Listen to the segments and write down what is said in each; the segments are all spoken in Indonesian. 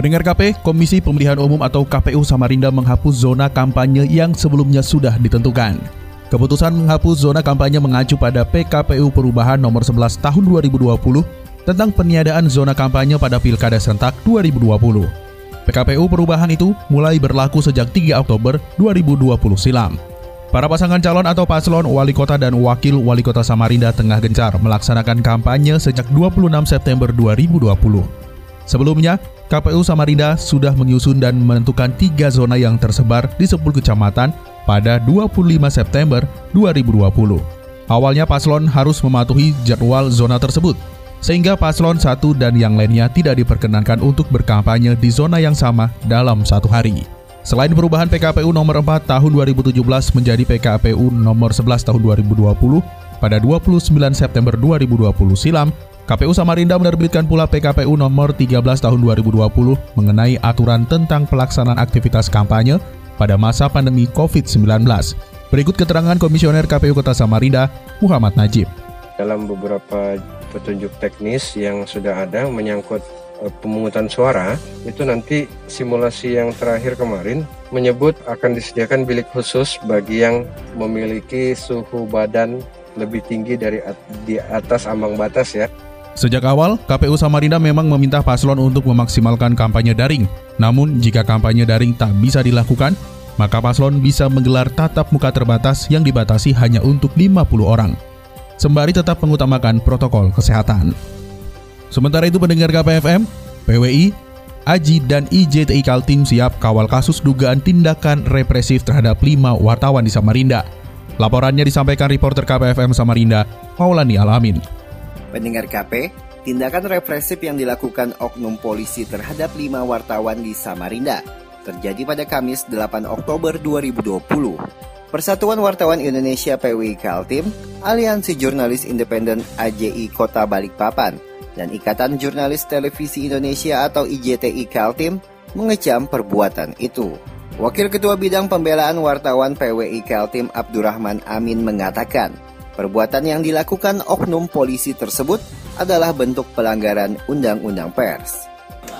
Pendengar KP, Komisi Pemilihan Umum atau KPU Samarinda menghapus zona kampanye yang sebelumnya sudah ditentukan. Keputusan menghapus zona kampanye mengacu pada PKPU Perubahan nomor 11 tahun 2020 tentang peniadaan zona kampanye pada Pilkada Serentak 2020. PKPU Perubahan itu mulai berlaku sejak 3 Oktober 2020 silam. Para pasangan calon atau paslon wali kota dan wakil wali kota Samarinda tengah gencar melaksanakan kampanye sejak 26 September 2020. Sebelumnya, KPU Samarinda sudah menyusun dan menentukan tiga zona yang tersebar di 10 kecamatan pada 25 September 2020. Awalnya paslon harus mematuhi jadwal zona tersebut, sehingga paslon satu dan yang lainnya tidak diperkenankan untuk berkampanye di zona yang sama dalam satu hari. Selain perubahan PKPU nomor 4 tahun 2017 menjadi PKPU nomor 11 tahun 2020, pada 29 September 2020 silam, KPU Samarinda menerbitkan pula PKPU nomor 13 tahun 2020 mengenai aturan tentang pelaksanaan aktivitas kampanye pada masa pandemi COVID-19. Berikut keterangan Komisioner KPU Kota Samarinda, Muhammad Najib. Dalam beberapa petunjuk teknis yang sudah ada menyangkut eh, pemungutan suara, itu nanti simulasi yang terakhir kemarin menyebut akan disediakan bilik khusus bagi yang memiliki suhu badan lebih tinggi dari di atas ambang batas ya. Sejak awal, KPU Samarinda memang meminta paslon untuk memaksimalkan kampanye daring. Namun, jika kampanye daring tak bisa dilakukan, maka paslon bisa menggelar tatap muka terbatas yang dibatasi hanya untuk 50 orang. Sembari tetap mengutamakan protokol kesehatan. Sementara itu pendengar KPFM, PWI, AJI, dan IJTI Kaltim siap kawal kasus dugaan tindakan represif terhadap lima wartawan di Samarinda. Laporannya disampaikan reporter KPFM Samarinda, Maulani Alamin. Pendengar KP, tindakan represif yang dilakukan oknum polisi terhadap lima wartawan di Samarinda terjadi pada Kamis 8 Oktober 2020. Persatuan Wartawan Indonesia PWI Kaltim, Aliansi Jurnalis Independen AJI Kota Balikpapan, dan Ikatan Jurnalis Televisi Indonesia atau IJTI Kaltim mengecam perbuatan itu. Wakil Ketua Bidang Pembelaan Wartawan PWI Kaltim Abdurrahman Amin mengatakan, Perbuatan yang dilakukan oknum polisi tersebut adalah bentuk pelanggaran undang-undang pers.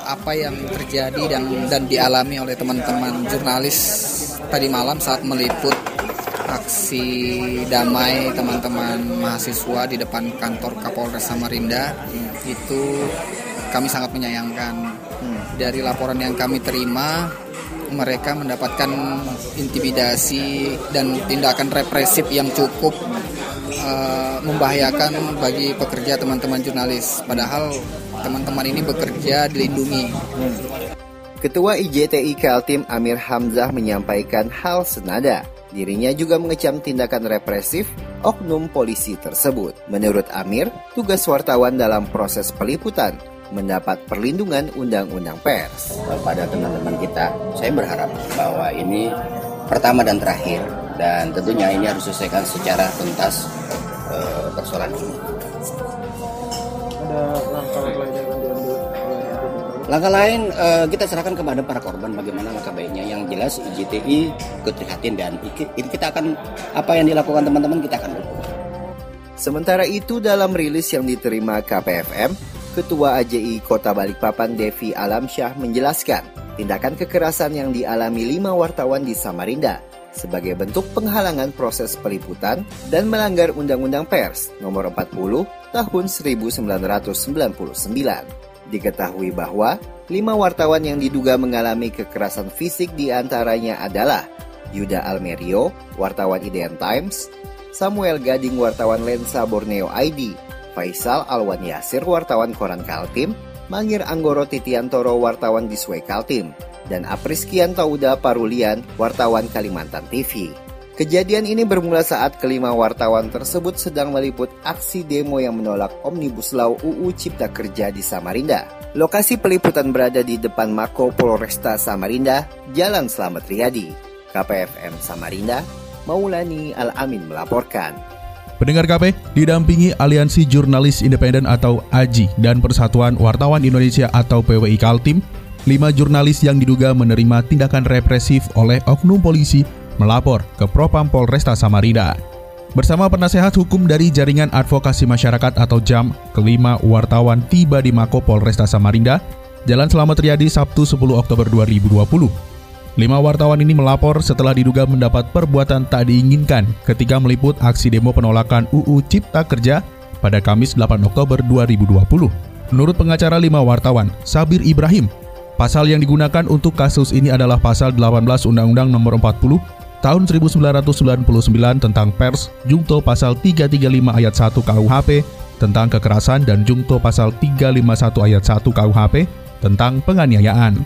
Apa yang terjadi dan dan dialami oleh teman-teman jurnalis tadi malam saat meliput aksi damai teman-teman mahasiswa di depan kantor Kapolres Samarinda itu kami sangat menyayangkan. Dari laporan yang kami terima, mereka mendapatkan intimidasi dan tindakan represif yang cukup uh, membahayakan bagi pekerja teman-teman jurnalis. Padahal teman-teman ini bekerja dilindungi. Ketua IJTI Kaltim Amir Hamzah menyampaikan hal senada. Dirinya juga mengecam tindakan represif oknum polisi tersebut. Menurut Amir, tugas wartawan dalam proses peliputan mendapat perlindungan undang-undang pers. Pada teman-teman kita, saya berharap bahwa ini pertama dan terakhir dan tentunya ini harus diselesaikan secara tuntas persoalan ini. Ada langkah lain yang diambil? Langkah lain uh, kita serahkan kepada para korban bagaimana langkah baiknya. Yang jelas IJTI ikut prihatin dan ini kita akan apa yang dilakukan teman-teman kita akan dukung. Sementara itu dalam rilis yang diterima KPFM, Ketua AJI Kota Balikpapan Devi Alamsyah menjelaskan tindakan kekerasan yang dialami lima wartawan di Samarinda sebagai bentuk penghalangan proses peliputan dan melanggar Undang-Undang Pers Nomor 40 Tahun 1999. Diketahui bahwa lima wartawan yang diduga mengalami kekerasan fisik di antaranya adalah Yuda Almerio, wartawan IDN Times, Samuel Gading, wartawan Lensa Borneo ID, Faisal Alwan Yasir, wartawan Koran Kaltim, Mangir Anggoro Titiantoro, wartawan di Sway Kaltim, dan Apriskian Tauda Parulian, wartawan Kalimantan TV. Kejadian ini bermula saat kelima wartawan tersebut sedang meliput aksi demo yang menolak Omnibus Law UU Cipta Kerja di Samarinda. Lokasi peliputan berada di depan Mako Polresta Samarinda, Jalan Slamet Riyadi. KPFM Samarinda, Maulani Al-Amin melaporkan. Pendengar KP didampingi Aliansi Jurnalis Independen atau AJI dan Persatuan Wartawan Indonesia atau PWI Kaltim, lima jurnalis yang diduga menerima tindakan represif oleh oknum polisi melapor ke Propam Polresta Samarinda. Bersama penasehat hukum dari Jaringan Advokasi Masyarakat atau JAM, kelima wartawan tiba di Mako Polresta Samarinda, Jalan Selamat Riyadi Sabtu 10 Oktober 2020. Lima wartawan ini melapor setelah diduga mendapat perbuatan tak diinginkan ketika meliput aksi demo penolakan UU Cipta Kerja pada Kamis 8 Oktober 2020. Menurut pengacara lima wartawan, Sabir Ibrahim, pasal yang digunakan untuk kasus ini adalah pasal 18 Undang-Undang Nomor 40 tahun 1999 tentang pers, Jungto pasal 335 ayat 1 KUHP tentang kekerasan dan Jungto pasal 351 ayat 1 KUHP tentang penganiayaan.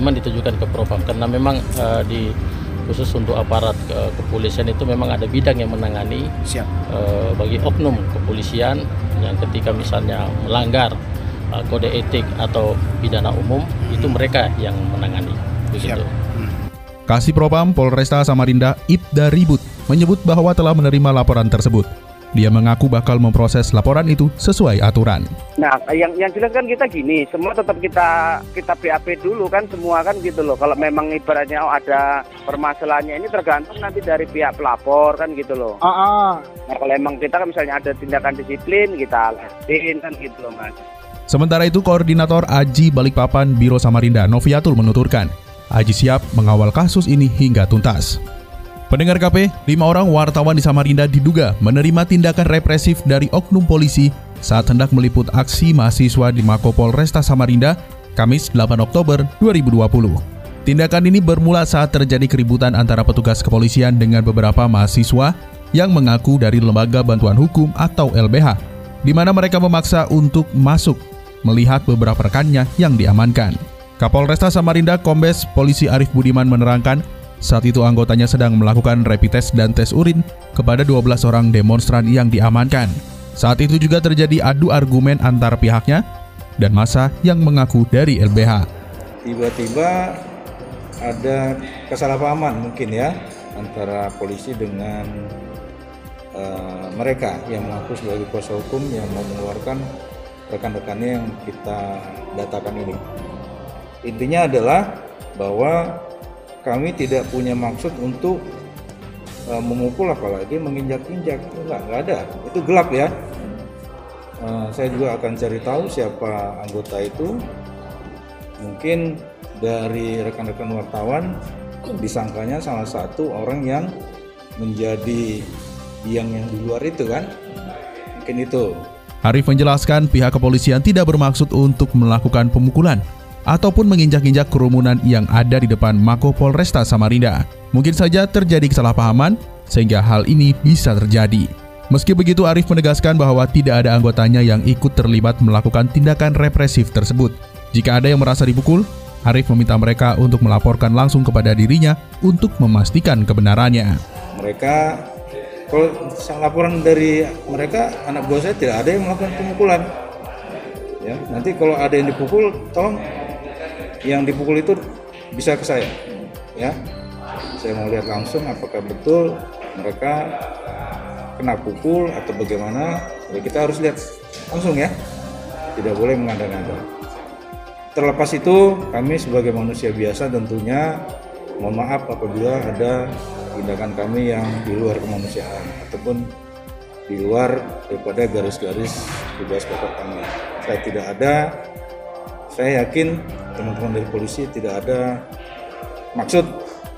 Memang ditujukan ke Propam karena memang uh, di khusus untuk aparat uh, kepolisian itu memang ada bidang yang menangani Siap. Uh, bagi oknum kepolisian yang ketika misalnya melanggar uh, kode etik atau pidana umum itu mereka yang menangani begitu. Siap. Kasih Propam Polresta Samarinda Ibda Ribut menyebut bahwa telah menerima laporan tersebut. Dia mengaku bakal memproses laporan itu sesuai aturan. Nah, yang yang jelas kan kita gini, semua tetap kita kita BAP dulu kan semua kan gitu loh. Kalau memang ibaratnya oh, ada permasalahannya ini tergantung nanti dari pihak pelapor kan gitu loh. Ah, ah. Nah, kalau emang kita kan misalnya ada tindakan disiplin kita lakuin kan gitu loh mas. Sementara itu, Koordinator Aji Balikpapan Biro Samarinda Noviatul menuturkan, Aji siap mengawal kasus ini hingga tuntas. Pendengar KP, lima orang wartawan di Samarinda diduga menerima tindakan represif dari oknum polisi saat hendak meliput aksi mahasiswa di Mako Polresta Samarinda, Kamis 8 Oktober 2020. Tindakan ini bermula saat terjadi keributan antara petugas kepolisian dengan beberapa mahasiswa yang mengaku dari Lembaga Bantuan Hukum atau LBH, di mana mereka memaksa untuk masuk melihat beberapa rekannya yang diamankan. Kapolresta Samarinda Kombes Polisi Arif Budiman menerangkan, saat itu anggotanya sedang melakukan rapid test dan tes urin kepada 12 orang demonstran yang diamankan. Saat itu juga terjadi adu argumen antar pihaknya dan masa yang mengaku dari LBH. Tiba-tiba ada kesalahpahaman mungkin ya antara polisi dengan uh, mereka yang mengaku sebagai kuasa hukum yang mau mengeluarkan rekan-rekannya yang kita datakan ini. Intinya adalah bahwa kami tidak punya maksud untuk uh, memukul apalagi menginjak-injak. Enggak, enggak ada. Itu gelap ya. Uh, saya juga akan cari tahu siapa anggota itu. Mungkin dari rekan-rekan wartawan disangkanya salah satu orang yang menjadi biang yang di luar itu kan. Mungkin itu Arif menjelaskan pihak kepolisian tidak bermaksud untuk melakukan pemukulan ataupun menginjak-injak kerumunan yang ada di depan Mako Polresta Samarinda. Mungkin saja terjadi kesalahpahaman sehingga hal ini bisa terjadi. Meski begitu, Arif menegaskan bahwa tidak ada anggotanya yang ikut terlibat melakukan tindakan represif tersebut. Jika ada yang merasa dipukul, Arif meminta mereka untuk melaporkan langsung kepada dirinya untuk memastikan kebenarannya. Mereka, kalau laporan dari mereka, anak buah saya tidak ada yang melakukan pemukulan. Ya, nanti kalau ada yang dipukul, tolong yang dipukul itu bisa ke saya. Ya saya mau lihat langsung apakah betul mereka kena pukul atau bagaimana. Ya kita harus lihat langsung ya. Tidak boleh mengandang-andang. Terlepas itu kami sebagai manusia biasa tentunya mohon maaf apabila ada tindakan kami yang di luar kemanusiaan ataupun di luar daripada garis-garis tugas pokok kami saya tidak ada saya yakin teman-teman dari polisi tidak ada maksud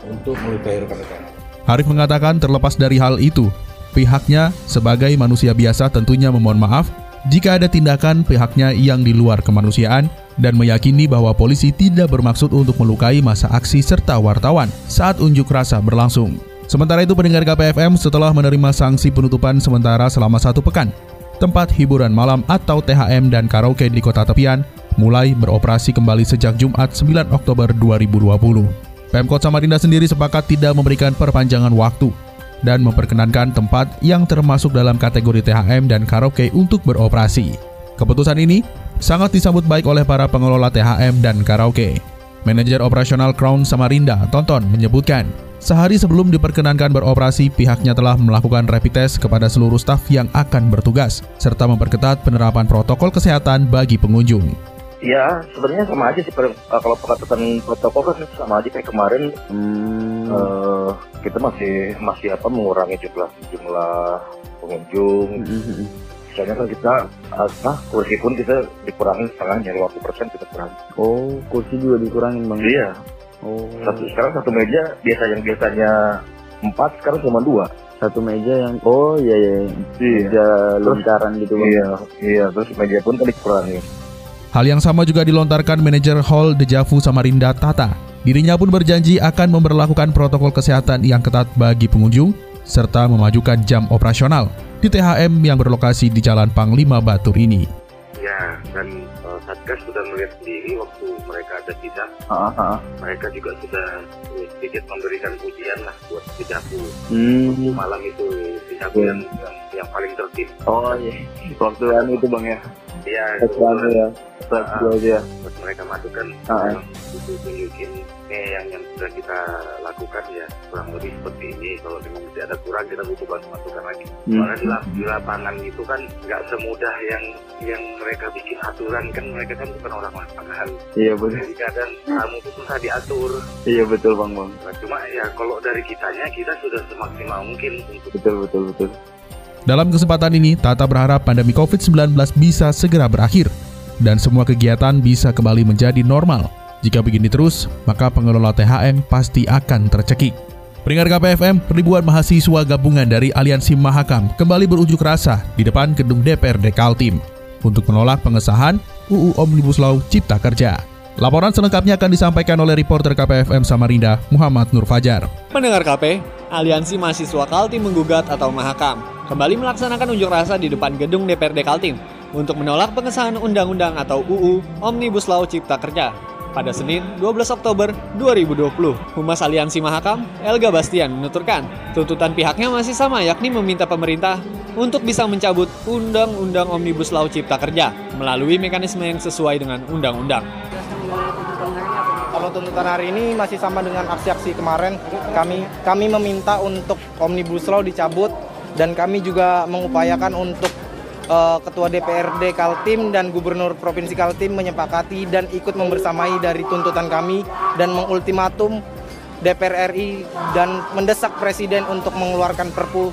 untuk melukai rekan-rekan. Harif mengatakan terlepas dari hal itu, pihaknya sebagai manusia biasa tentunya memohon maaf jika ada tindakan pihaknya yang di luar kemanusiaan dan meyakini bahwa polisi tidak bermaksud untuk melukai masa aksi serta wartawan saat unjuk rasa berlangsung. Sementara itu pendengar KPFM setelah menerima sanksi penutupan sementara selama satu pekan, tempat hiburan malam atau THM dan karaoke di kota tepian mulai beroperasi kembali sejak Jumat 9 Oktober 2020. Pemkot Samarinda sendiri sepakat tidak memberikan perpanjangan waktu dan memperkenankan tempat yang termasuk dalam kategori THM dan karaoke untuk beroperasi. Keputusan ini sangat disambut baik oleh para pengelola THM dan karaoke. Manajer operasional Crown Samarinda, Tonton, menyebutkan, sehari sebelum diperkenankan beroperasi, pihaknya telah melakukan rapid test kepada seluruh staf yang akan bertugas, serta memperketat penerapan protokol kesehatan bagi pengunjung. Ya, sebenarnya sama aja sih per, uh, kalau pengetatan protokol kan sama aja kayak kemarin. Hmm. Uh, kita masih masih apa mengurangi jumlah jumlah pengunjung. Hmm. Misalnya kan kita apa kursi pun kita dikurangi setengahnya 50 persen kita kurangi. Oh, kursi juga dikurangin bang? Iya. Oh. Satu sekarang satu meja biasa yang biasanya empat sekarang cuma dua. Satu meja yang oh iya iya, iya. meja lingkaran gitu bang. Iya iya terus meja pun kan dikurangi. Hal yang sama juga dilontarkan manajer Hall Dejavu Samarinda Tata. Dirinya pun berjanji akan memperlakukan protokol kesehatan yang ketat bagi pengunjung serta memajukan jam operasional di THM yang berlokasi di Jalan Panglima Batur ini. Satgas sudah melihat sendiri waktu mereka ada sidang, uh -huh. mereka juga sudah sedikit memberikan pujian lah buat Dejavu. Hmm. Malam itu Dejavu yeah. yang, yang yang paling tertib. Oh iya, waktu anu itu bang ya. Iya, itu ya. uh, aja. Buat mereka masukan, uh -huh. itu tunjukin eh yang yang sudah kita lakukan ya kurang lebih seperti ini. Kalau memang tidak ada kurang kita butuh bantu masukan lagi. Hmm. Karena di, lap, di lapangan itu kan nggak semudah yang yang mereka bikin aturan kan mereka kan bukan orang lapangan. Iya betul. Jadi kadang kamu itu susah diatur. Iya betul bang bang. Nah, cuma ya kalau dari kitanya kita sudah semaksimal mungkin untuk betul betul betul. Dalam kesempatan ini, Tata berharap pandemi COVID-19 bisa segera berakhir dan semua kegiatan bisa kembali menjadi normal. Jika begini terus, maka pengelola THM pasti akan tercekik. Peringkat KPFM, ribuan mahasiswa gabungan dari Aliansi Mahakam kembali berujuk rasa di depan gedung DPRD Kaltim untuk menolak pengesahan UU Omnibus Law Cipta Kerja. Laporan selengkapnya akan disampaikan oleh reporter KPFM Samarinda, Muhammad Nur Fajar. Pendengar KP, Aliansi Mahasiswa Kaltim Menggugat atau Mahakam kembali melaksanakan unjuk rasa di depan gedung DPRD Kaltim untuk menolak pengesahan undang-undang atau UU Omnibus Law Cipta Kerja pada Senin 12 Oktober 2020. Humas Aliansi Mahakam, Elga Bastian menuturkan, tuntutan pihaknya masih sama yakni meminta pemerintah untuk bisa mencabut Undang-Undang Omnibus Law Cipta Kerja melalui mekanisme yang sesuai dengan undang-undang. Kalau tuntutan hari ini masih sama dengan aksi-aksi kemarin, kami kami meminta untuk Omnibus Law dicabut dan kami juga mengupayakan untuk uh, Ketua DPRD Kaltim dan Gubernur Provinsi Kaltim menyepakati dan ikut membersamai dari tuntutan kami dan mengultimatum DPR RI dan mendesak Presiden untuk mengeluarkan Perpu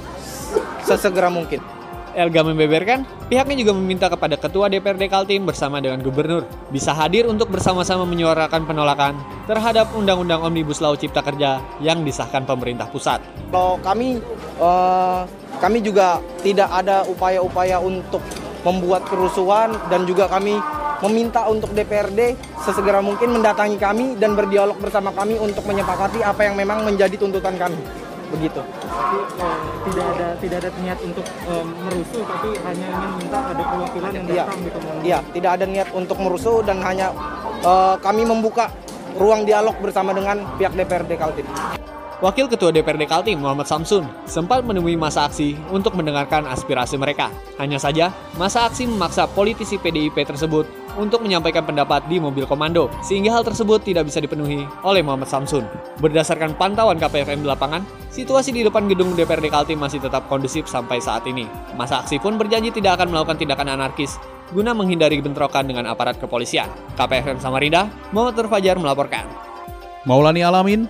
sesegera mungkin. Elga membeberkan, pihaknya juga meminta kepada Ketua DPRD Kaltim bersama dengan Gubernur bisa hadir untuk bersama-sama menyuarakan penolakan terhadap Undang-Undang Omnibus Law Cipta Kerja yang disahkan pemerintah pusat. Kalau kami, uh, kami juga tidak ada upaya-upaya untuk membuat kerusuhan dan juga kami meminta untuk DPRD sesegera mungkin mendatangi kami dan berdialog bersama kami untuk menyepakati apa yang memang menjadi tuntutan kami begitu. Tapi eh, tidak ada tidak ada niat untuk eh, merusuh, tapi hanya ingin minta ada perwakilan yang Iya. datang gitu. Iya, tidak ada niat untuk merusuh dan hanya eh, kami membuka ruang dialog bersama dengan pihak DPRD Kaltim. Wakil Ketua DPRD Kaltim Muhammad Samsun sempat menemui masa aksi untuk mendengarkan aspirasi mereka. Hanya saja, masa aksi memaksa politisi PDIP tersebut untuk menyampaikan pendapat di mobil komando, sehingga hal tersebut tidak bisa dipenuhi oleh Muhammad Samsun. Berdasarkan pantauan KPFM di lapangan, situasi di depan gedung DPRD Kaltim masih tetap kondusif sampai saat ini. Masa aksi pun berjanji tidak akan melakukan tindakan anarkis guna menghindari bentrokan dengan aparat kepolisian. KPFM Samarinda, Muhammad Fajar melaporkan. Maulani Alamin,